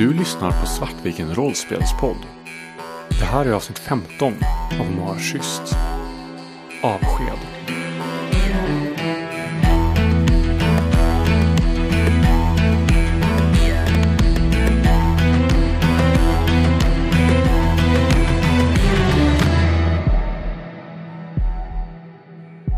Du lyssnar på Svartviken rollspelspodd. Det här är avsnitt 15 av Marschyst. Avsked.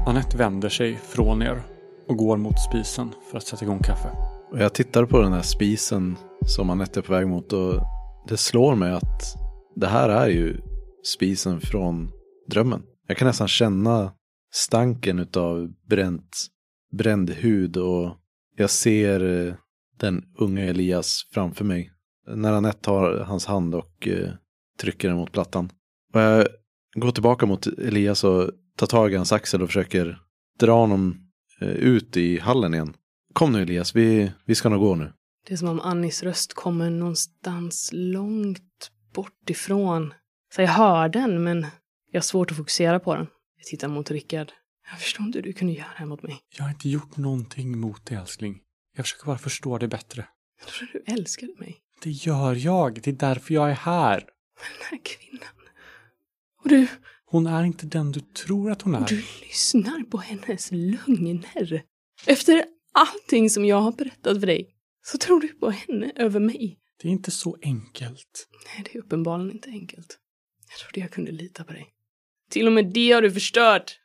Anette vänder sig från er och går mot spisen för att sätta igång kaffe. Och jag tittar på den här spisen som Anette är på väg mot och det slår mig att det här är ju spisen från drömmen. Jag kan nästan känna stanken utav bränt, bränd hud och jag ser eh, den unga Elias framför mig. När Anette tar hans hand och eh, trycker den mot plattan. Och jag går tillbaka mot Elias och tar tag i hans axel och försöker dra honom eh, ut i hallen igen. Kom nu Elias, vi, vi ska nog gå nu. Det är som om Annis röst kommer någonstans långt bort ifrån. Så jag hör den, men jag har svårt att fokusera på den. Jag tittar mot Rickard. Jag förstår inte hur du kunde göra det här mot mig. Jag har inte gjort någonting mot dig älskling. Jag försöker bara förstå dig bättre. Jag trodde du älskade mig. Det gör jag. Det är därför jag är här. Men den här kvinnan. Och du, Hon är inte den du tror att hon är. du lyssnar på hennes lögner. Efter allting som jag har berättat för dig så tror du på henne över mig. Det är inte så enkelt. Nej, det är uppenbarligen inte enkelt. Jag trodde jag kunde lita på dig. Till och med det har du förstört.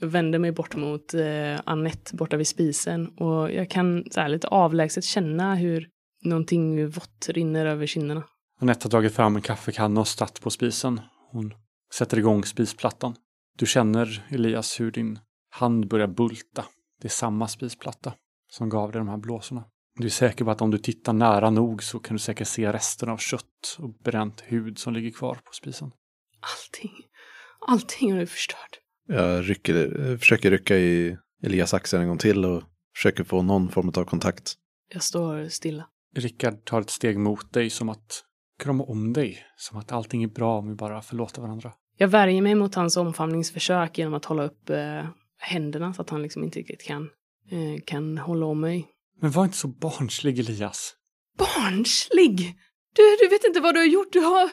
Jag vänder mig bort mot eh, Annette borta vid spisen och jag kan så här, lite avlägset känna hur någonting vått rinner över kinderna. Anette har dragit fram en kaffekanna och satt på spisen. Hon sätter igång spisplattan. Du känner, Elias, hur din hand börjar bulta. Det är samma spisplatta som gav dig de här blåsorna. Du är säker på att om du tittar nära nog så kan du säkert se resten av kött och bränt hud som ligger kvar på spisen. Allting, allting har du förstört. Jag rycker, försöker rycka i Elias axel en gång till och försöker få någon form av kontakt. Jag står stilla. Rickard tar ett steg mot dig som att krama om dig. Som att allting är bra om vi bara förlåter varandra. Jag värjer mig mot hans omfamningsförsök genom att hålla upp eh, händerna så att han liksom inte riktigt kan, eh, kan hålla om mig. Men var inte så barnslig Elias. barnslig! Du, du vet inte vad du har gjort. Du har...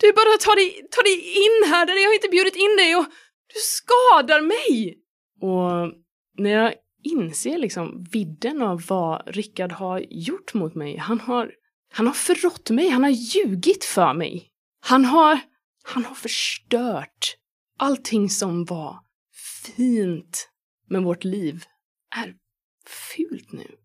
Du bara tar dig, tar dig in här där jag inte bjudit in dig och du skadar mig! Och när jag inser liksom vidden av vad Rickard har gjort mot mig. Han har, han har förrått mig, han har ljugit för mig. Han har, han har förstört allting som var fint med vårt liv är fult nu.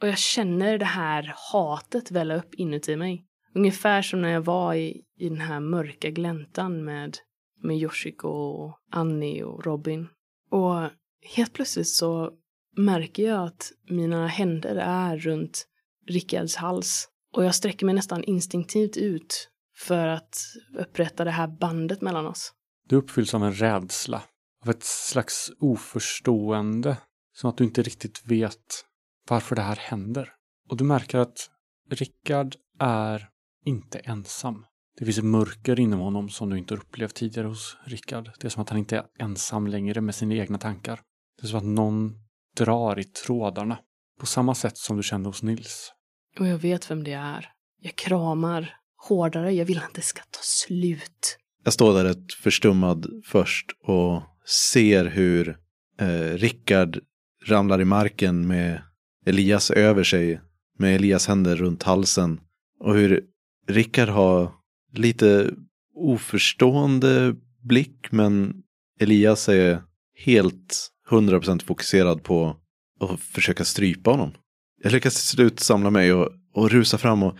Och jag känner det här hatet välla upp inuti mig. Ungefär som när jag var i, i den här mörka gläntan med, med Yoshiko och Annie och Robin. Och helt plötsligt så märker jag att mina händer är runt Rickards hals. Och jag sträcker mig nästan instinktivt ut för att upprätta det här bandet mellan oss. Du uppfylls av en rädsla. Av ett slags oförstående. Som att du inte riktigt vet varför det här händer. Och du märker att Rickard är inte ensam. Det finns ett mörker inom honom som du inte upplevt tidigare hos Rickard. Det är som att han inte är ensam längre med sina egna tankar. Det är som att någon drar i trådarna. På samma sätt som du kände hos Nils. Och jag vet vem det är. Jag kramar hårdare. Jag vill att det ska ta slut. Jag står där ett förstummad först och ser hur eh, Rickard ramlar i marken med Elias över sig. Med Elias händer runt halsen. Och hur Rickard har lite oförstående blick men Elias är helt 100% fokuserad på att försöka strypa honom. Jag lyckas till slut samla mig och, och rusa fram och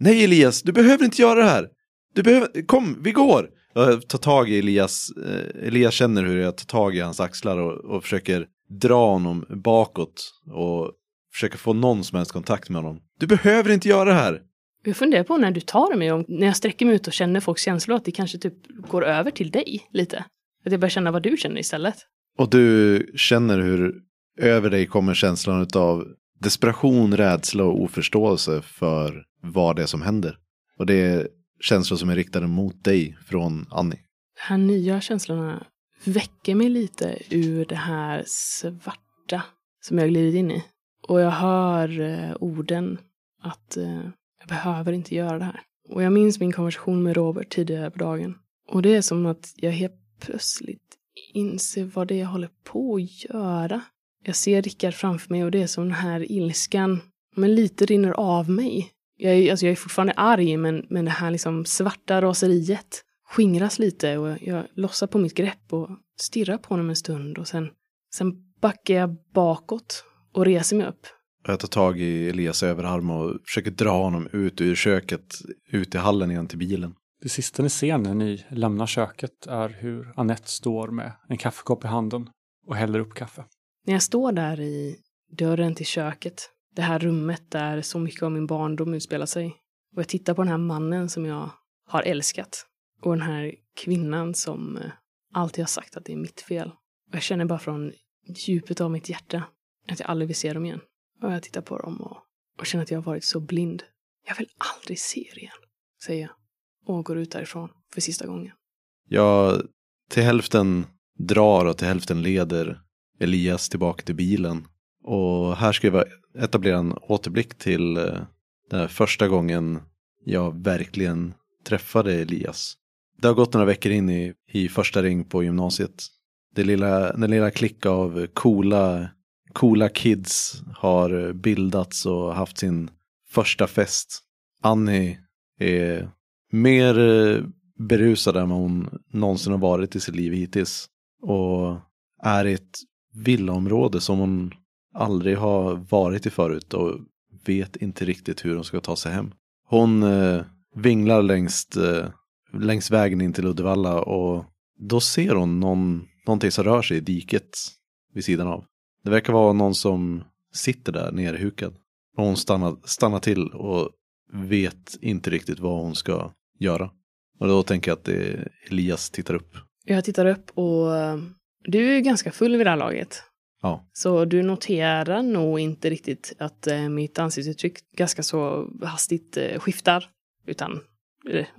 Nej Elias, du behöver inte göra det här. Du behöver, kom, vi går. Jag tar tag i Elias, eh, Elias känner hur jag tar tag i hans axlar och, och försöker dra honom bakåt och försöker få någon som helst kontakt med honom. Du behöver inte göra det här. Jag funderar på när du tar mig, om, när jag sträcker mig ut och känner folks känslor, att det kanske typ går över till dig lite. Att jag börjar känna vad du känner istället. Och du känner hur över dig kommer känslan av desperation, rädsla och oförståelse för vad det är som händer. Och det är känslor som är riktade mot dig från Annie. De här nya känslorna väcker mig lite ur det här svarta som jag glidit in i. Och jag hör eh, orden att, eh, jag behöver inte göra det här. Och jag minns min konversation med Robert tidigare på dagen. Och det är som att jag helt plötsligt inser vad det är jag håller på att göra. Jag ser Rickard framför mig och det är som den här ilskan, men lite rinner av mig. Jag är, alltså jag är fortfarande arg, men, men det här liksom svarta raseriet skingras lite och jag lossar på mitt grepp och stirrar på honom en stund och sen, sen backar jag bakåt och reser mig upp. Jag tar tag i Elias överarm och försöker dra honom ut ur köket, ut i hallen igen till bilen. Det sista ni ser när ni lämnar köket är hur Annette står med en kaffekopp i handen och häller upp kaffe. När jag står där i dörren till köket, det här rummet där så mycket av min barndom utspelar sig, och jag tittar på den här mannen som jag har älskat och den här kvinnan som eh, alltid har sagt att det är mitt fel. Och jag känner bara från djupet av mitt hjärta att jag aldrig vill se dem igen. Och jag tittar på dem och, och känner att jag har varit så blind. Jag vill aldrig se er igen, säger jag. Och går ut därifrån för sista gången. Jag till hälften drar och till hälften leder Elias tillbaka till bilen. Och här ska jag etablera en återblick till eh, den här första gången jag verkligen träffade Elias. Det har gått några veckor in i, i första ring på gymnasiet. Det lilla, den lilla klick av coola, coola kids har bildats och haft sin första fest. Annie är mer berusad än vad hon någonsin har varit i sitt liv hittills. Och är i ett villaområde som hon aldrig har varit i förut och vet inte riktigt hur hon ska ta sig hem. Hon eh, vinglar längs, eh, längs vägen in till Uddevalla och då ser hon någon, någonting som rör sig i diket vid sidan av. Det verkar vara någon som sitter där nerhukad. Och hon stannar, stannar till och vet inte riktigt vad hon ska göra. Och då tänker jag att det Elias tittar upp. Jag tittar upp och eh, du är ganska full vid det här laget. Ja. Så du noterar nog inte riktigt att eh, mitt ansiktsuttryck ganska så hastigt eh, skiftar. Utan,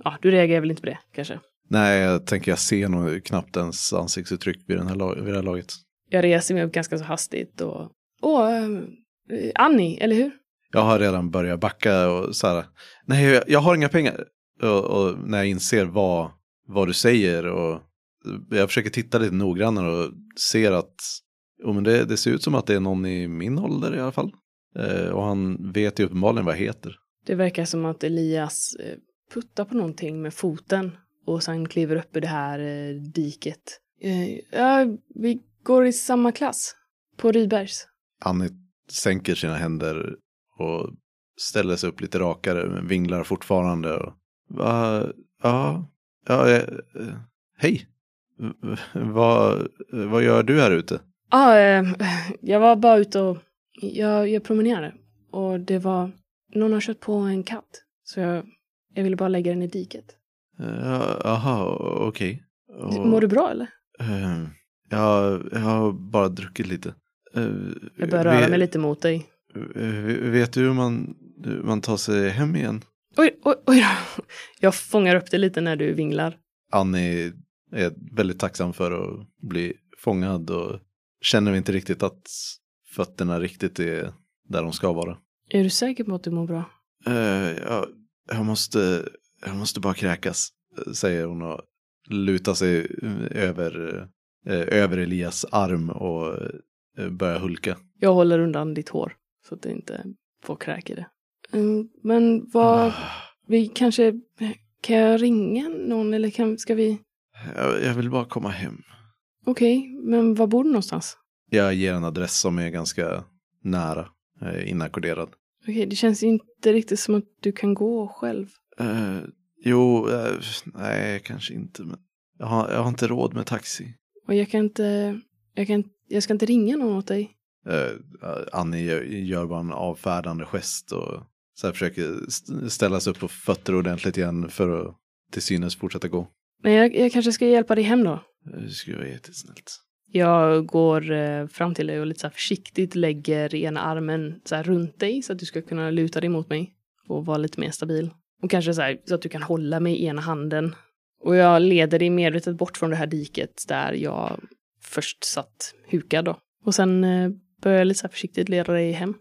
ja, du reagerar väl inte på det kanske? Nej, jag tänker jag ser nog knappt ens ansiktsuttryck vid, den här, vid det här laget. Jag reser mig upp ganska så hastigt och... Åh, eh, Annie, eller hur? Jag har redan börjat backa och så här, nej jag, jag har inga pengar. Och, och när jag inser vad, vad du säger och jag försöker titta lite noggrannare och ser att oh, men det, det ser ut som att det är någon i min ålder i alla fall. Eh, och han vet ju uppenbarligen vad jag heter. Det verkar som att Elias eh, puttar på någonting med foten och sen kliver upp i det här eh, diket. Eh, ja, vi går i samma klass. På Rydbergs. Annie sänker sina händer och ställer sig upp lite rakare men vinglar fortfarande. Och, Va, ja, ja, eh, eh, hej. V- Vad, gör du här ute? Ja, eh, jag var bara ute och... Jag, jag promenerade. Och det var... Någon har kört på en katt. Så jag, jag ville bara lägga den i diket. Ja, Jaha, okej. Och- Mår du bra eller? Eh, jag, jag har bara druckit lite. Eh, Jag börjar röra mig lite mot dig. eh, Vet du hur man, hur man tar sig hem igen? Oj, oj, oj. Jag fångar upp det lite när du vinglar. Annie är väldigt tacksam för att bli fångad och känner inte riktigt att fötterna riktigt är där de ska vara. Är du säker på att du mår bra? Eh, jag, jag, måste, jag måste bara kräkas, säger hon och lutar sig över, eh, över Elias arm och eh, börjar hulka. Jag håller undan ditt hår. Så att det inte får kräk i det. Mm, men vad... Vi kanske... Kan jag ringa någon eller kan, ska vi... Jag, jag vill bara komma hem. Okej, men var bor du någonstans? Jag ger en adress som är ganska nära, eh, inackorderad. Okej, det känns inte riktigt som att du kan gå själv. Eh, jo, eh, nej, kanske inte. Men jag har, jag har inte råd med taxi. Och jag kan inte... Jag, kan, jag ska inte ringa någon åt dig. Eh, Annie gör, gör bara en avfärdande gest och så försöker st- ställa sig upp på fötter ordentligt igen för att till synes fortsätta gå. Men jag, jag kanske ska hjälpa dig hem då. Eh, Det skulle vara jättesnällt. Jag går eh, fram till dig och lite så försiktigt lägger ena armen så runt dig så att du ska kunna luta dig mot mig och vara lite mer stabil. Och kanske så, här, så att du kan hålla mig i ena handen. Och jag leder dig medvetet bort från det här diket där jag först satt hukad då. Och sen eh, börjar jag lite så här försiktigt leda dig hem.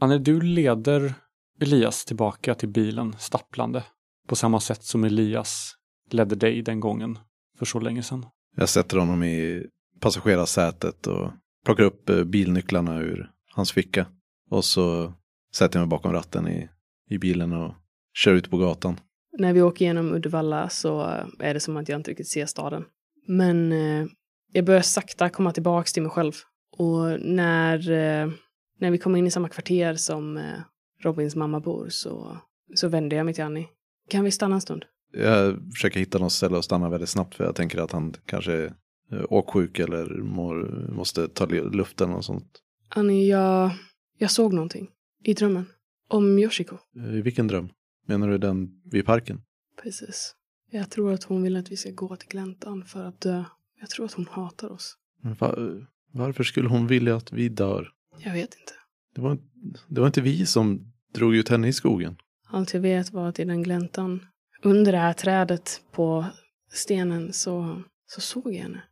Anne, du leder Elias tillbaka till bilen stapplande. På samma sätt som Elias ledde dig den gången för så länge sedan. Jag sätter honom i passagerarsätet och plockar upp eh, bilnycklarna ur hans ficka. Och så sätter jag mig bakom ratten i, i bilen och kör ut på gatan. När vi åker genom Uddevalla så är det som att jag inte riktigt ser staden. Men eh, jag börjar sakta komma tillbaks till mig själv. Och när, eh, när vi kommer in i samma kvarter som eh, Robins mamma bor så, så vänder jag mig till Annie. Kan vi stanna en stund? Jag försöker hitta något ställe att stanna väldigt snabbt för jag tänker att han kanske är eh, åksjuk eller mår, måste ta luften och sånt. Annie, jag, jag såg någonting i drömmen. Om Yoshiko. I vilken dröm? Menar du den vid parken? Precis. Jag tror att hon vill att vi ska gå till gläntan för att dö. Jag tror att hon hatar oss. Men va, varför skulle hon vilja att vi dör? Jag vet inte. Det var, det var inte vi som drog ut henne i skogen. Allt jag vet var att i den gläntan, under det här trädet på stenen så, så såg jag henne.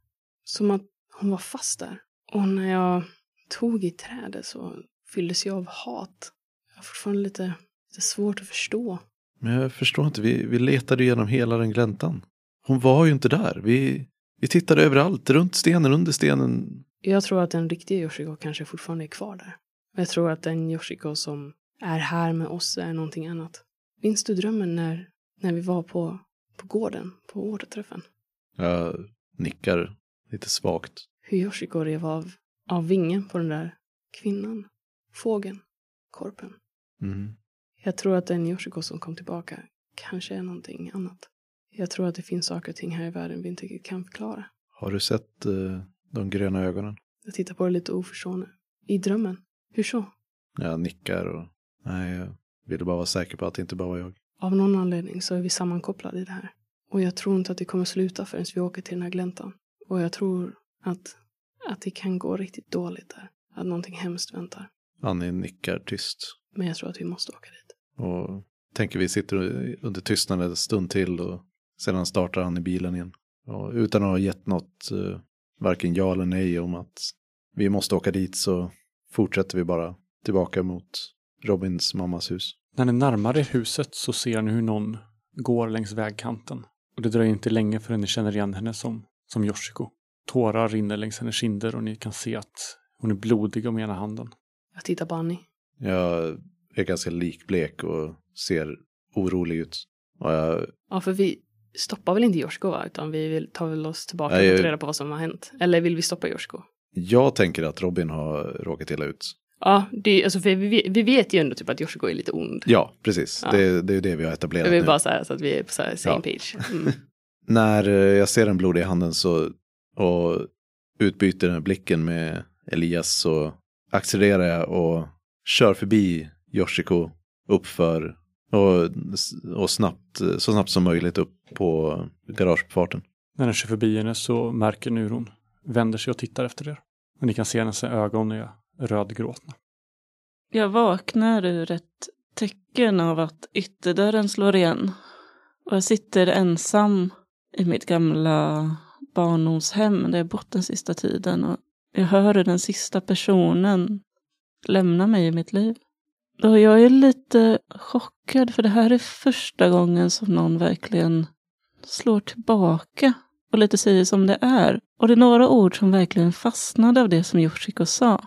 Som att hon var fast där. Och när jag tog i trädet så fylldes jag av hat. Jag har fortfarande lite, lite svårt att förstå. Men jag förstår inte, vi, vi letade igenom hela den gläntan. Hon var ju inte där. Vi, vi tittade överallt, runt stenen, under stenen. Jag tror att den riktiga Yoshiko kanske fortfarande är kvar där. Jag tror att den Yoshiko som är här med oss är någonting annat. Minns du drömmen när, när vi var på, på gården, på återträffen? Jag nickar lite svagt. Hur Yoshiko rev av, av vingen på den där kvinnan, fågeln, korpen. Mm. Jag tror att den Yoshiko som kom tillbaka kanske är någonting annat. Jag tror att det finns saker och ting här i världen vi inte kan förklara. Har du sett uh, de gröna ögonen? Jag tittar på det lite oförstående. I drömmen. Hur så? Jag nickar och nej, jag ville bara vara säker på att det inte bara var jag. Av någon anledning så är vi sammankopplade i det här. Och jag tror inte att det kommer sluta förrän vi åker till den här gläntan. Och jag tror att, att det kan gå riktigt dåligt där. Att någonting hemskt väntar. Annie nickar tyst. Men jag tror att vi måste åka dit. Och tänker vi sitter under tystnad en stund till och sedan startar han i bilen igen. Och utan att ha gett något, uh, varken ja eller nej om att vi måste åka dit så fortsätter vi bara tillbaka mot Robins mammas hus. När ni närmar er huset så ser ni hur någon går längs vägkanten. Och det dröjer inte länge förrän ni känner igen henne som, som Yoshiko. Tårar rinner längs hennes kinder och ni kan se att hon är blodig om ena handen. Jag tittar på Annie. Jag är ganska likblek och ser orolig ut. Och jag... Ja, för vi stoppar väl inte Yoshiko va? Utan vi vill, tar väl oss tillbaka Nej, och jag- ta reda på vad som har hänt. Eller vill vi stoppa Yoshiko? jag tänker att Robin har råkat illa ut. Ja, det, alltså vi, vi vet ju ändå typ att Yoshiko är lite ond. Ja, precis. Ja. Det, det är ju det vi har etablerat vill nu. bara säga så att vi är på så här same Ja. page. Mm. När eh, jag ser den blodiga handen så, och utbyter den här blicken med Elias så accelererar jag och kör förbi Yoshiko uppför och, och snabbt, så snabbt som möjligt upp på garageuppfarten. När den kör förbi henne så märker hon vänder sig och tittar efter er. Och ni kan se hennes ögon är rödgråtna. Jag vaknar ur ett tecken av att ytterdörren slår igen. Och jag sitter ensam i mitt gamla barndomshem där jag bott den sista tiden. Och jag hör hur den sista personen lämnar mig i mitt liv. Och jag är lite chockad för det här är första gången som någon verkligen slår tillbaka och lite säger som det är. Och det är några ord som verkligen fastnade av det som Yoshiko sa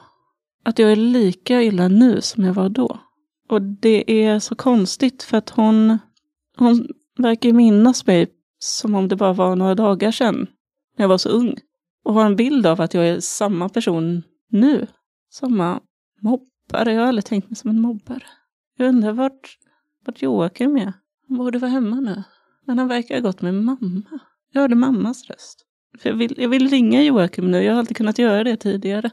att jag är lika illa nu som jag var då. Och det är så konstigt för att hon, hon verkar ju minnas mig som om det bara var några dagar sedan, när jag var så ung. Och har en bild av att jag är samma person nu. Samma mobbare. Jag har aldrig tänkt mig som en mobbare. Jag undrar vart, vart Joakim är. Han borde vara hemma nu. Men han verkar ha gått med mamma. Jag hörde mammas röst. För jag, vill, jag vill ringa Joakim nu. Jag har alltid kunnat göra det tidigare.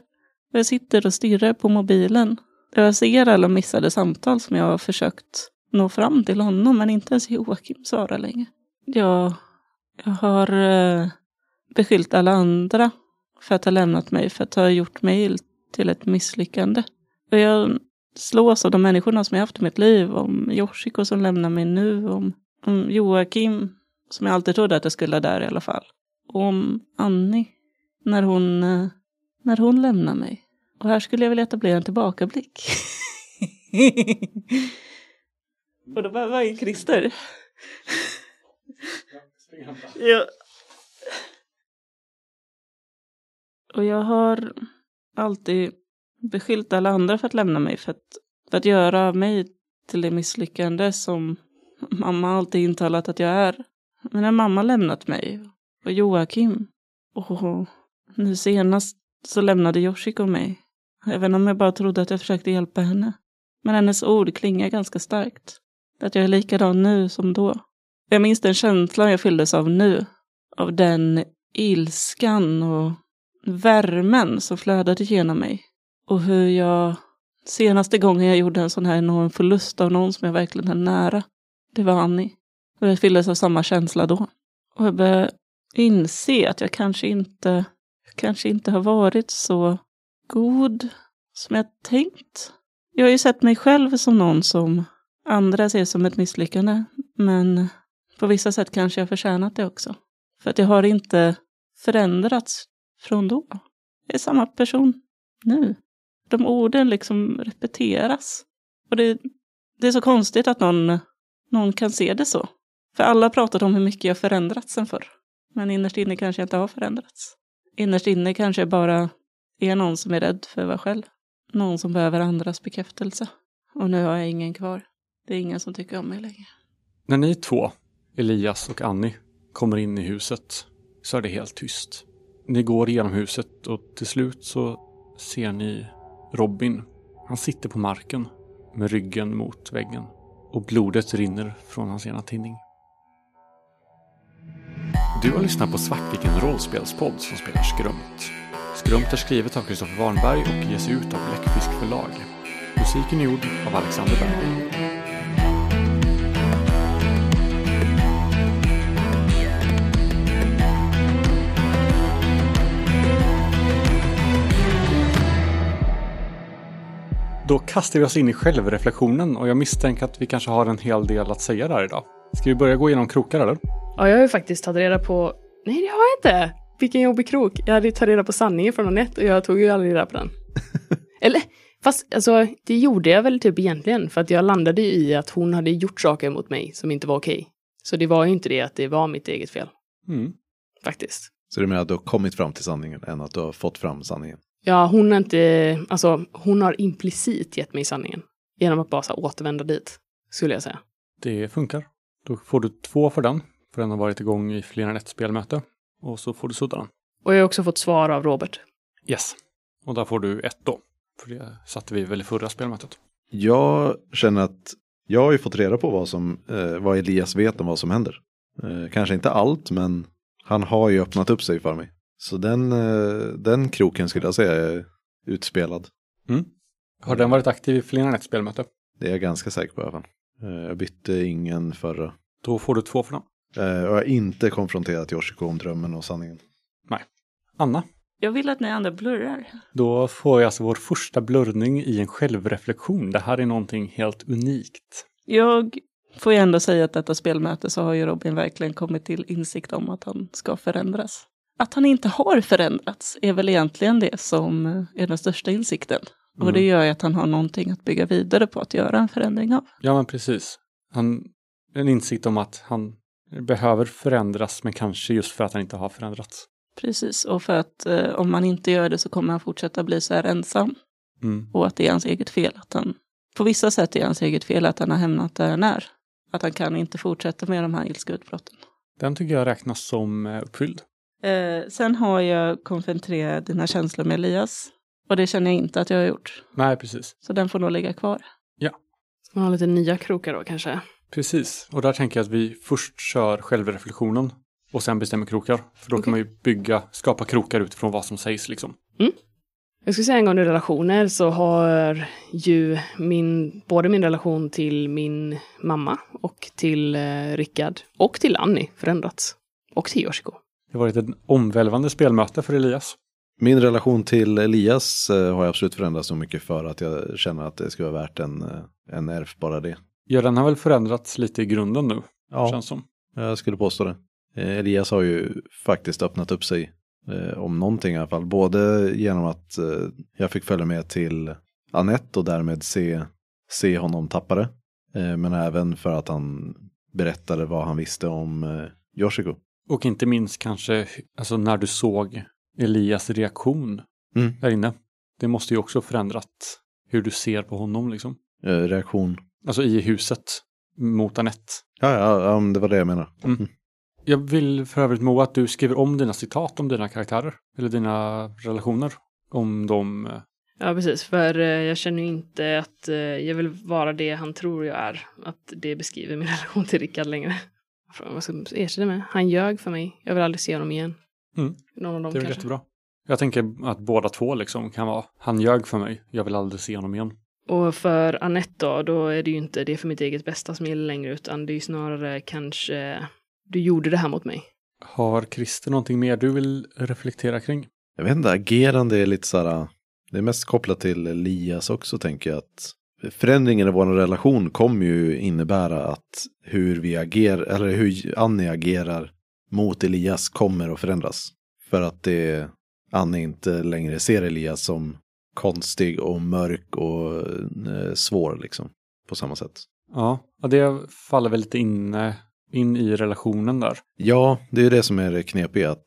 Och jag sitter och stirrar på mobilen. Jag ser alla missade samtal som jag har försökt nå fram till honom, men inte ens Joakim svarar längre. Jag, jag har eh, beskyllt alla andra för att ha lämnat mig, för att ha gjort mig till ett misslyckande. Och jag slås av de människorna som jag haft i mitt liv, om Yoshiko som lämnar mig nu, om, om Joakim, som jag alltid trodde att jag skulle ha där i alla fall. Och om Annie, när hon eh, när hon lämnar mig. Och här skulle jag vilja etablera en tillbakablick. Och då behöver jag ju Christer? ja. Och jag har alltid beskyllt alla andra för att lämna mig, för att, för att göra mig till det misslyckande som mamma alltid intalat att jag är. Men när mamma lämnat mig, och Joakim, och nu senast så lämnade Yoshiko mig. Även om jag bara trodde att jag försökte hjälpa henne. Men hennes ord klingar ganska starkt. Att jag är likadan nu som då. Jag minns den känslan jag fylldes av nu. Av den ilskan och värmen som flödade genom mig. Och hur jag senaste gången jag gjorde en sån här enorm förlust av någon som jag verkligen är nära. Det var Annie. Och jag fylldes av samma känsla då. Och jag började inse att jag kanske inte, kanske inte har varit så god som jag tänkt. Jag har ju sett mig själv som någon som andra ser som ett misslyckande. Men på vissa sätt kanske jag förtjänat det också. För att jag har inte förändrats från då. Jag är samma person nu. De orden liksom repeteras. Och det, det är så konstigt att någon, någon kan se det så. För alla har pratat om hur mycket jag förändrats sen förr. Men innerst inne kanske jag inte har förändrats. Innerst inne kanske jag bara är någon som är rädd för att vara själv. Någon som behöver andras bekräftelse. Och nu har jag ingen kvar. Det är ingen som tycker om mig längre. När ni två, Elias och Annie, kommer in i huset så är det helt tyst. Ni går igenom huset och till slut så ser ni Robin. Han sitter på marken med ryggen mot väggen och blodet rinner från hans ena tinning. Du har lyssnat på Svartviken rollspelspodd som spelar Skrumpt. Skrumpt är skrivet av Kristoffer Warnberg och ges ut av Bläckfisk förlag. Musiken är gjord av Alexander Berg. Då kastar vi oss in i självreflektionen och jag misstänker att vi kanske har en hel del att säga där idag. Ska vi börja gå igenom krokar eller? Ja, jag har ju faktiskt tagit reda på... Nej, det har jag inte! Vilken jobbig krok. Jag hade ju tagit reda på sanningen från Anette och jag tog ju aldrig reda på den. Eller, fast alltså, det gjorde jag väl typ egentligen. För att jag landade i att hon hade gjort saker mot mig som inte var okej. Så det var ju inte det att det var mitt eget fel. Mm. Faktiskt. Så du menar att du har kommit fram till sanningen än att du har fått fram sanningen? Ja, hon har inte... Alltså, hon har implicit gett mig sanningen. Genom att bara så återvända dit, skulle jag säga. Det funkar. Då får du två för den, för den har varit igång i fler än ett spelmöte. Och så får du sudda den. Och jag har också fått svar av Robert. Yes. Och där får du ett då. För det satte vi väl i förra spelmötet. Jag känner att jag har ju fått reda på vad, som, eh, vad Elias vet om vad som händer. Eh, kanske inte allt, men han har ju öppnat upp sig för mig. Så den, eh, den kroken skulle jag säga är utspelad. Har den varit aktiv i fler än ett spelmöte? Det är jag ganska säker på även. Eh, jag bytte ingen förra. Då får du två för den. Eh, jag har inte konfronterat Yoshiko om drömmen och sanningen. Anna, Jag vill att ni andra blurrar. då får jag alltså vår första blurrning i en självreflektion. Det här är någonting helt unikt. Jag får ju ändå säga att detta spelmöte så har ju Robin verkligen kommit till insikt om att han ska förändras. Att han inte har förändrats är väl egentligen det som är den största insikten. Och det Mm. gör ju att han har någonting att bygga vidare på att göra en förändring av. Ja, men precis. Han, en insikt om att han behöver förändras, men kanske just för att han inte har förändrats. Precis, och för att eh, om man inte gör det så kommer han fortsätta bli så här ensam. Mm. Och att det är hans eget fel att han, på vissa sätt är det hans eget fel att han har hamnat där han är. Att han kan inte fortsätta med de här ilskeutbrotten. Den tycker jag räknas som eh, uppfylld. Eh, sen har jag konfronterat dina känslor med Elias. Och det känner jag inte att jag har gjort. Nej, precis. Så den får nog ligga kvar. Ska man ha lite nya krokar då kanske? Precis. Och där tänker jag att vi först kör självreflektionen och sen bestämmer krokar. För då kan man ju bygga, skapa krokar utifrån vad som sägs liksom. Jag skulle säga angående relationer så har ju min, både min relation till min mamma och till eh, Rickard och till Annie förändrats. Och till Yoshiko. Det varit ett omvälvande spelmöte för Elias. Min relation till Elias eh, har absolut förändrats så mycket för att jag känner att det skulle vara värt en, eh, en nerf bara det. Ja, den har väl förändrats lite i grunden nu, Ja, känns som. jag skulle påstå det. Eh, Elias har ju faktiskt öppnat upp sig om någonting i alla fall. Både genom att jag fick följa med till Annette och därmed se, se honom tappa det. Men även för att han berättade vad han visste om eh, Yoshiko. Och inte minst kanske alltså när du såg Elias reaktion Mm. där inne. Det måste ju också förändrat hur du ser på honom liksom. Eh, reaktion. Alltså i huset mot Anette. Ja, ja, ja, det var det jag menar. Mm. Jag vill för övrigt Moa att du skriver om dina citat om dina karaktärer. Eller dina relationer. Om de... eh, Ja, precis. För eh, jag känner ju inte att jag vill vara det han tror jag är. Att det beskriver min relation till Rickard längre. Vad ska jag erkänna med? Han ljög för mig. Jag vill aldrig se honom igen. Mm. Någon av dem Det är kanske. jättebra. Jag tänker att båda två liksom kan vara, han ljög för mig, jag vill aldrig se honom igen. Och för Anette då, då är det ju inte det för mitt eget bästa som gäller längre, utan det är ju snarare kanske du gjorde det här mot mig. Har Christer någonting mer du vill reflektera kring? Jag vet inte, agerande är lite så här, det är mest kopplat till Elias också tänker jag att förändringen i vår relation kommer ju innebära att hur vi agerar, eller hur Annie agerar mot Elias kommer att förändras. För att det, Annie inte längre ser Elias som konstig och mörk och eh, svår liksom. På samma sätt. Ja, det faller väl lite in, in i relationen där. Ja, det är ju det som är det knepiga. Att,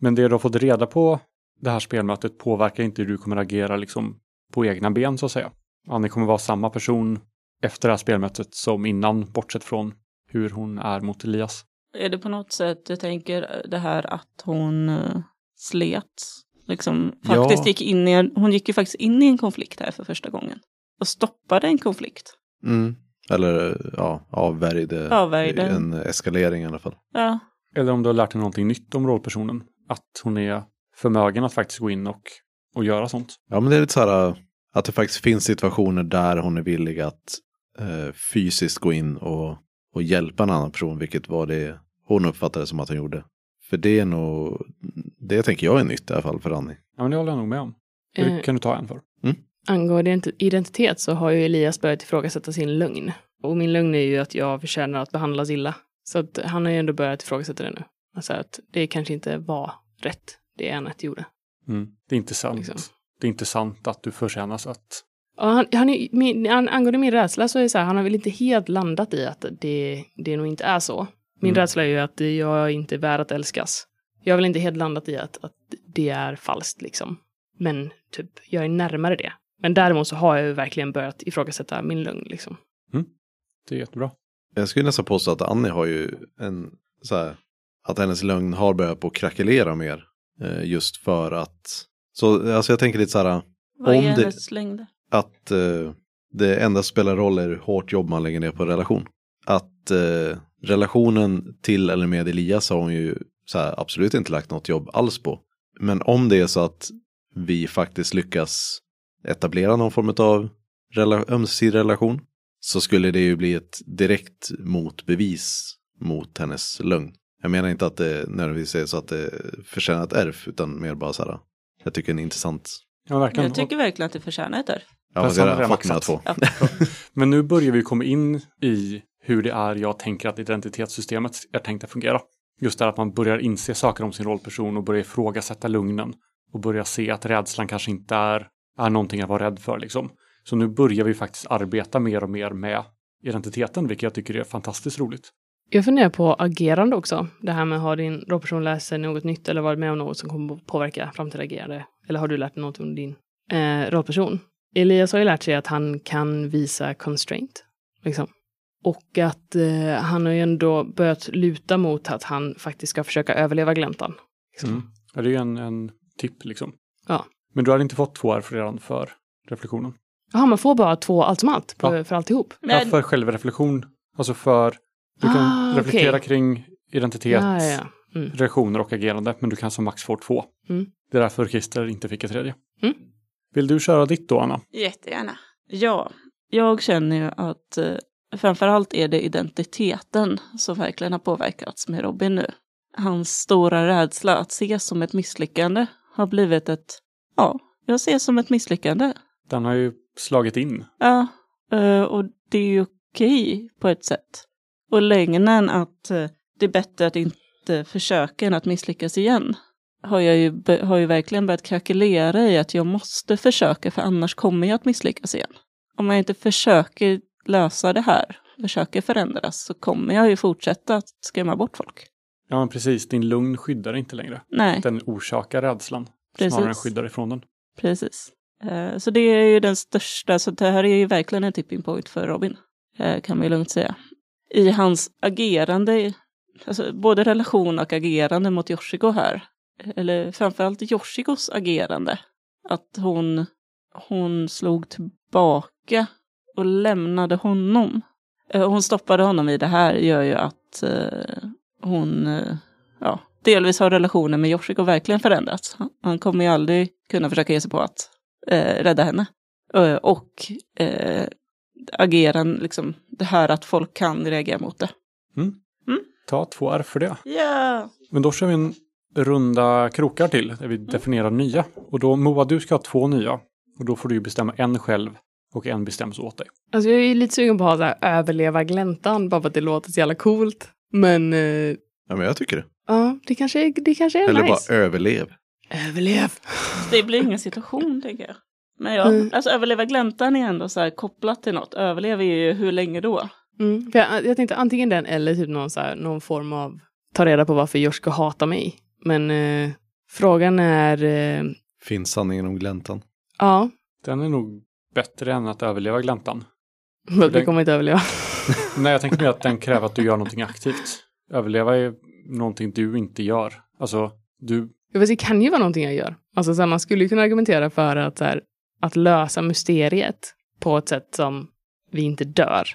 Men det du har fått reda på det här spelmötet påverkar inte hur du kommer agera liksom på egna ben så att säga. Annie kommer vara samma person efter det här spelmötet som innan, bortsett från hur hon är mot Elias. Är det på något sätt, jag tänker det här att hon uh, slet, liksom faktiskt Ja. gick in i en, hon gick ju faktiskt in i en konflikt här för första gången. Och stoppade en konflikt. mm, eller ja, avvärjde, Avvärjde. en eskalering i alla fall. Ja, Eller om du har lärt dig någonting nytt om rollpersonen. Att hon är förmögen att faktiskt gå in och, och göra sånt. Ja, men det är lite så här äh, att det faktiskt finns situationer där hon är villig att eh, fysiskt gå in och, och hjälpa en annan person, vilket var det hon uppfattade som att hon gjorde. För det är nog, det tänker jag är nytt i alla fall för Annie. Ja, men det håller jag nog med om. Det Eh, kan du ta en för. angående ident- identitet så har ju Elias börjat ifrågasätta sin lögn. Och min lögn är ju att jag förtjänar att behandlas illa. Så att han har ju ändå börjat ifrågasätta det nu. Alltså att det kanske inte var rätt, det Anette gjorde. Mm. Det är inte sant. Liksom. Det är inte sant att du förtjänas att... Ja, han, han, är- min, an, angående min rädsla så är det så här, han har väl inte helt landat i att det, det nog inte är så. Min Mm. rädsla är ju att jag inte är värd att älskas. Jag har väl inte helt landat i att, att det är falskt liksom. Men typ, jag är närmare det. Men däremot så har jag ju verkligen börjat ifrågasätta min lögn liksom. Det är jättebra. Jag skulle nästan påstå att Annie har ju en, så här, att hennes lögn har börjat på krackelera mer. Eh, just för att, så alltså jag tänker lite så här, vad är Om det- hennes längder? att eh, det endast spelar roll är hur hårt jobb man lägger ner på en relation. Att eh, relationen till eller med Elias har hon ju så här, absolut inte lagt något jobb alls på. Men om det är så att vi faktiskt lyckas etablera någon form av rela- ömsesidig relation så skulle det ju bli ett direkt motbevis mot hennes lögn. Jag menar inte att det nödvändigtvis är så att det förtjänar ett ärv utan mer bara så här. Jag tycker det är en intressant. Ja, verkligen. Jag tycker verkligen att det förtjänar ett där. Ja, det har fått mina två. Men nu börjar vi komma in i hur det är jag tänker att identitetssystemet är tänkt att fungera. Just det att man börjar inse saker om sin rollperson och börjar ifrågasätta lugnen. Och börjar se att rädslan kanske inte är, är någonting att vara rädd för liksom. Så nu börjar vi faktiskt arbeta mer och mer med identiteten, vilket jag tycker är fantastiskt roligt. Jag funderar på agerande också. Det här med har din rollperson lärt sig något nytt eller varit med om något som kommer att påverka framtida agerande? Eller har du lärt dig något under din eh, rollperson? Elias har ju lärt sig att han kan visa constraint. Liksom. Och att eh, han har ju ändå börjat luta mot att han faktiskt ska försöka överleva gläntan. Liksom. Mm. Ja, det är ju en, en tipp liksom. Ja. Men du har inte fått två R redan för reflektionen? Jaha, man får bara två allt som allt på, Ja. för alltihop? Ja, Men, för självreflektion. Alltså för, du kan Ah, reflektera okej. kring identitet, Ja, ja, ja. Mm. reaktioner och agerande, men du kan som max få två. Mm. Det är därför Christer inte fick ett tredje. Mm. Vill du köra ditt då, Anna? Jättegärna. Ja, jag känner ju att eh, framförallt är det identiteten som verkligen har påverkats med Robin nu. Hans stora rädsla att ses som ett misslyckande har blivit ett, ja, jag ser som ett misslyckande. Den har ju slagit in. Ja, eh, och det är ju okej på ett sätt. Och lögnen att eh, det är bättre att inte försöka än att misslyckas igen har jag ju, har ju verkligen börjat krackelera i att jag måste försöka för annars kommer jag att misslyckas igen. Om jag inte försöker lösa det här försöker förändras så kommer jag ju fortsätta att skrämma bort folk. Ja, men precis. Din lugn skyddar inte längre. Nej, Den orsakar rädslan Precis. snarare än skyddar ifrån den. precis. Eh, Så det är ju den största, så det här är ju verkligen en tipping point för Robin, eh, kan vi lugnt säga. I hans agerande, alltså både relation och agerande mot Yoshiko här, eller framförallt Yoshikos agerande, att hon, hon slog tillbaka och lämnade honom. Eh, hon stoppade honom i det här gör ju att eh, hon, eh, ja, delvis har relationen med Yoshiko verkligen förändrats. Han- kommer ju aldrig kunna försöka ge sig på att eh, rädda henne. Eh, och eh, ageran, liksom det här att folk kan reagera mot det. Ta två R för det. Ja! Men då kör vi en runda krokar till där vi definierar nya. Och då Moa, du ska ha två nya. Och då får du ju bestämma en själv och en bestäms åt dig. Alltså jag är lite sugen på att ha överleva gläntan, bara för att det låter så jävla coolt. Men eh, Ja, men jag tycker det. ja, det kanske är, det kanske är Eller nice. bara överlev. Överlev! Det blir ingen situation, tänker jag. Men ja, Mm. alltså överleva gläntan är ändå så här kopplat till något. Överlever ju hur länge då? Mm, för jag, jag tänkte antingen den eller typ någon, så här, någon form av ta reda på varför Joshka hatar mig. Men eh, frågan är, eh, Finns sanningen om gläntan? ja, Den är nog bättre än att överleva gläntan. men vi Den- kommer inte överleva. Nej, jag tänker mer att den kräver att du gör någonting aktivt. Överleva är någonting du inte gör. Alltså, du, Jag vet, det kan ju vara någonting jag gör. Alltså, så här, man skulle ju kunna argumentera för att, så här, att lösa mysteriet på ett sätt som vi inte dör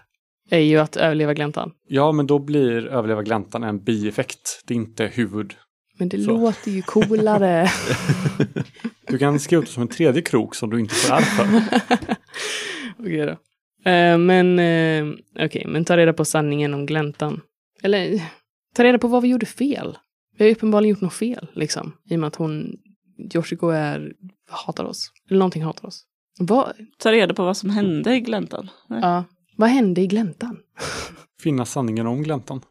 är ju att överleva gläntan. ja men då blir överleva gläntan en bieffekt. Det är inte huvud. Men det Så. låter ju coolare. Du kan skriva ut det som en tredje krok som du inte får ärr för. Okej då. Eh, men eh, okej, men ta reda på sanningen om gläntan. Eller ta reda på vad vi gjorde fel. Vi har uppenbarligen gjort något fel, liksom. I och med att hon, Yoshiko är, hatar oss. Eller någonting hatar oss. Vad, Ta reda på vad som hände i gläntan. Nej. ja, vad hände i gläntan? Finna sanningen om gläntan.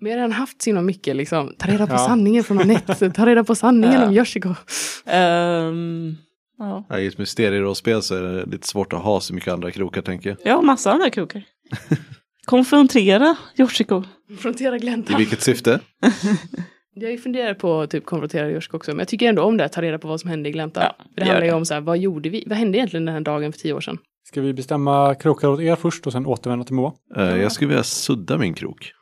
Vi har redan haft så himla mycket, liksom. Ta reda på Ja. sanningen från Anette. Ta reda på sanningen Ja. om Yoshiko. Ehm, ja. Ja, I ett mysterierollspel så är det lite svårt att ha så mycket andra krokar tänker jag. ja, massa andra krokar. Konfrontera Yoshiko. Konfrontera I gläntan. vilket syfte? Jag funderat på att typ konfrontera Yoshiko också, men jag tycker ändå om det, ta reda på vad som hände i gläntan. Ja, det handlar ju om så här, vad gjorde vi? Vad hände egentligen den här dagen för tio år sedan? Ska vi bestämma krokar åt er först och sen återvända till Moa? Eh, jag skulle vilja sudda min krok.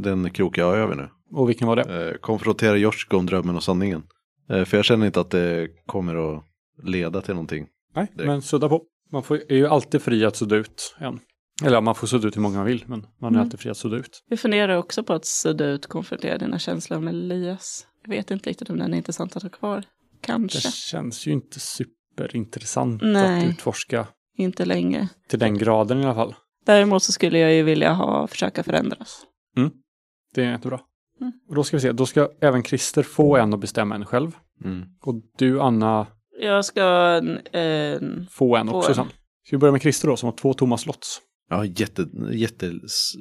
Den krok jag har över nu. Och vilken var det? Eh, konfrontera Joshko om drömmen och sanningen. Eh, för jag känner inte att det kommer att leda till någonting. Nej, det- men sudda på. Man får, är ju alltid fri att sudda ut en. Eller ja, man får sudda ut hur många man vill, men man är Mm. alltid fri att sudda ut. Vi funderar också på att sudda ut konfrontera dina känslor med Elias. Jag vet inte riktigt om den är intressant att ha kvar. Det Kanske. känns ju inte superintressant Nej. att utforska Inte länge. till den graden i alla fall. Däremot så skulle jag ju vilja ha, försöka förändras. Det är jättebra. Mm. Och då ska vi se, då ska även Christer få en och bestämma en själv. Mm. Och du, Anna, Jag ska... Eh, få en Få också en. sen. Ska vi börja med Christer då, som har två tomma slots. Ja, jätte, jätte s-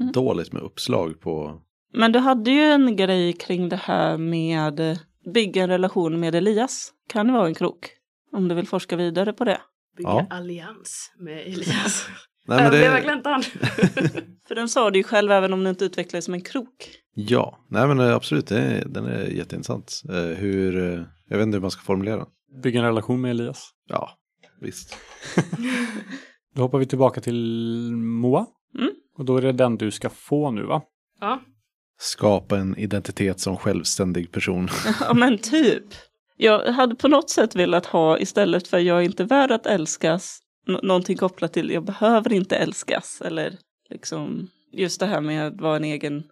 Mm. dåligt med uppslag på... men du hade ju en grej kring det här med eh, bygga en relation med Elias. Kan det vara en krok? Om du vill forska vidare på det. Bygga Ja. allians med Elias. Nej, men det, gläntan. För den sa du ju själv även om det inte utvecklades som en krok. ja, nej men eh, absolut, det den är jätteintressant. Eh, hur, jag vet inte hur man ska formulera den. Bygga en relation med Elias. Ja, visst. Då hoppar vi tillbaka till Moa. Mm. Och då är det den du ska få nu va? Ja. Skapa en identitet som självständig person. Ja men typ. Jag hade på något sätt velat ha istället för jag är inte värd att älskas. N- någonting kopplat till jag behöver inte älskas. Eller liksom just det här med att vara en egen.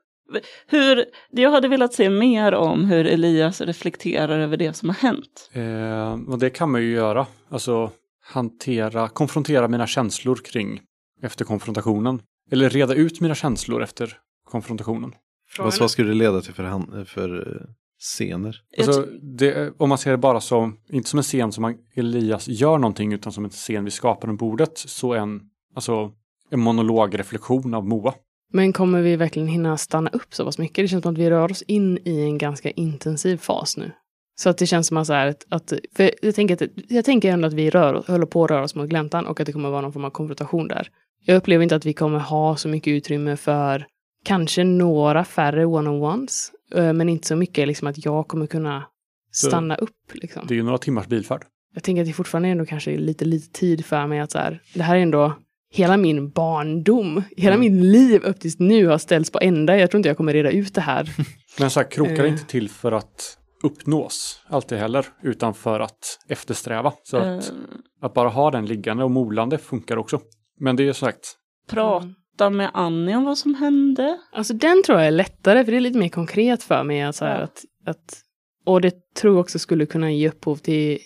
Hur, jag hade velat se mer om hur Elias reflekterar över det som har hänt. Eh, och det kan man ju göra. Alltså hantera, konfrontera mina känslor kring efter konfrontationen. Eller reda ut mina känslor efter konfrontationen. Vad, vad skulle det leda till för, han, för eh, scener? Alltså, det, om man ser det bara som, inte som en scen som man, Elias gör någonting, utan som en scen vi skapar runt bordet, så en, alltså, en monologreflektion av Moa. Men kommer vi verkligen hinna stanna upp så pass mycket? Det känns som att vi rör oss in i en ganska intensiv fas nu. Så att det känns som att, så här, att, för jag tänker, att, jag tänker ändå att vi rör, håller på att röra oss mot gläntan och att det kommer vara någon form av konfrontation där. Jag upplever inte att vi kommer ha så mycket utrymme för kanske några färre one-on-ones, eh, men inte så mycket liksom att jag kommer kunna stanna upp. Liksom. Det är ju några timmars bilfärd. Jag tänker att det fortfarande ändå kanske är lite, lite tid för mig att så här, det här är ändå hela min barndom, hela Mm. min liv upp tills nu har ställts på ända. Jag tror inte jag kommer reda ut det här. Men så här, krokar är Eh. inte till för att uppnås alltid heller, utan för att eftersträva. Så att, Eh, att bara ha den liggande och molande funkar också. Men det är som sagt, prata med Annie om vad som hände. Alltså den tror jag är lättare, för det är lite mer konkret för mig. Att, så här, Ja. att, att, och det tror jag också skulle kunna ge upphov till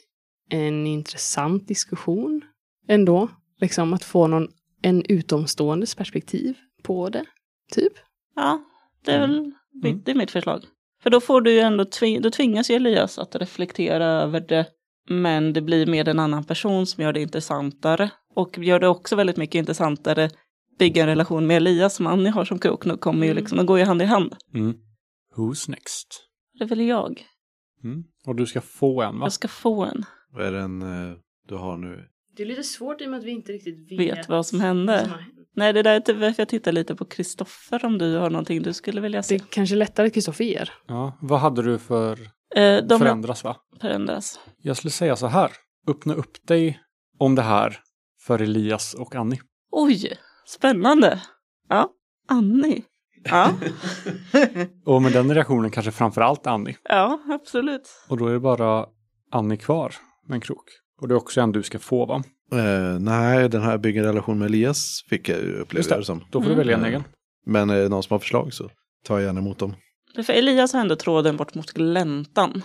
en intressant diskussion ändå. Liksom att få någon, en utomståendes perspektiv på det, typ. Ja, det är väl mitt, Mm. det är mitt förslag. För då får du ju ändå, tvi- då tvingas ju Elias att reflektera över det. Men det blir med en annan person som gör det intressantare. Och gör det också väldigt mycket intressantare bygga en relation med Elias som Annie har som krok. Nu kommer ju Mm. liksom, de går ju hand i hand. mm. who's next? Det är väl jag. Mm. Och du ska få en va? Jag ska få en. Vad är den eh, du har nu? Det är lite svårt i och med att vi inte riktigt vet, Vet vad som hände. Nej, det där är typ varför jag tittar lite på Kristoffer om du har någonting du skulle vilja Det se. är kanske lättare att Kristoffer ger. Ja, vad hade du för Eh, de förändras va? förändras. Jag skulle säga så här, öppna upp dig om det här för Elias och Annie. Oj, spännande. Ja, Annie. Ja, Och med den reaktionen kanske framför allt Annie. ja absolut. Och då är det bara Annie kvar med en krok. Och det är också en du ska få va? Eh, nej, den här bygga en relation med Elias fick jag uppleva det. som. Då får du välja en Mm. egen. Men är det någon som har förslag så tar jag gärna emot dem. För Elias har ändå tråden bort mot gläntan.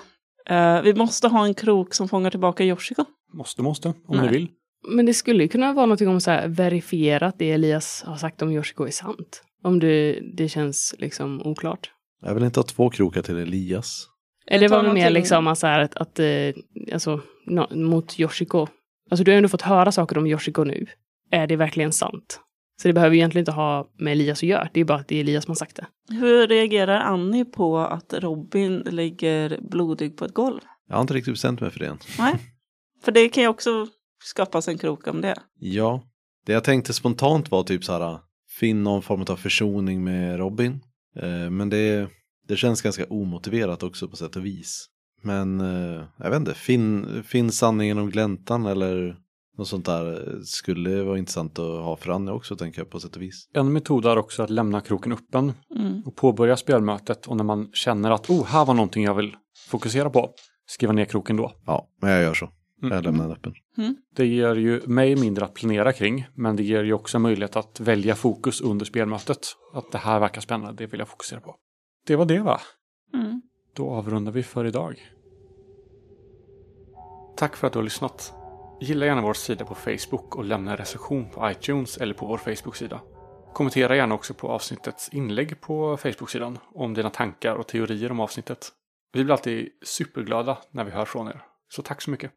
Eh, vi måste ha en krok som fångar tillbaka Yoshiko. Måste, måste, om Nej. ni vill. Men det skulle ju kunna vara någonting om så här verifierat det Elias har sagt om Yoshiko är sant. Om det, det känns liksom oklart. Jag vill inte ha två krokar till Elias. Det var väl mer liksom att, här, att, att eh, alltså, no, mot Yoshiko. Alltså du har ändå fått höra saker om Yoshiko nu. Är det verkligen sant? Så det behöver ju egentligen inte ha med Elias att göra. Det är bara att det är Elias som har sagt det. Hur reagerar Annie på att Robin ligger blodig på ett golv? Jag har inte riktigt bestämt mig för det än. Nej, för det kan ju också skapas en krok om det. Ja, det jag tänkte spontant var typ så här, finn någon form av försoning med Robin. Eh, men det, det känns ganska omotiverat också på sätt och vis. Men eh, jag vet inte, finn, finn sanningen om gläntan eller något sånt där eh, skulle vara intressant att ha för Annie också tänker jag på sätt och vis. En metod är också att lämna kroken öppen Mm. och påbörja spelmötet och när man känner att oh, här var någonting jag vill fokusera på, skriva ner kroken då. Ja, men jag gör så. Mm. Jag lämnar den öppen. Det ger ju mig mindre att planera kring, men det ger ju också möjlighet att välja fokus under spelmötet. Att det här verkar spännande, det vill jag fokusera på. Det var det va? Mm. Då avrundar vi för idag. Tack för att du har lyssnat. Gilla gärna vår sida på Facebook och lämna en recension på iTunes eller på vår Facebook-sida. Kommentera gärna också på avsnittets inlägg på Facebook-sidan om dina tankar och teorier om avsnittet. Vi blir alltid superglada när vi hör från er. Så tack så mycket.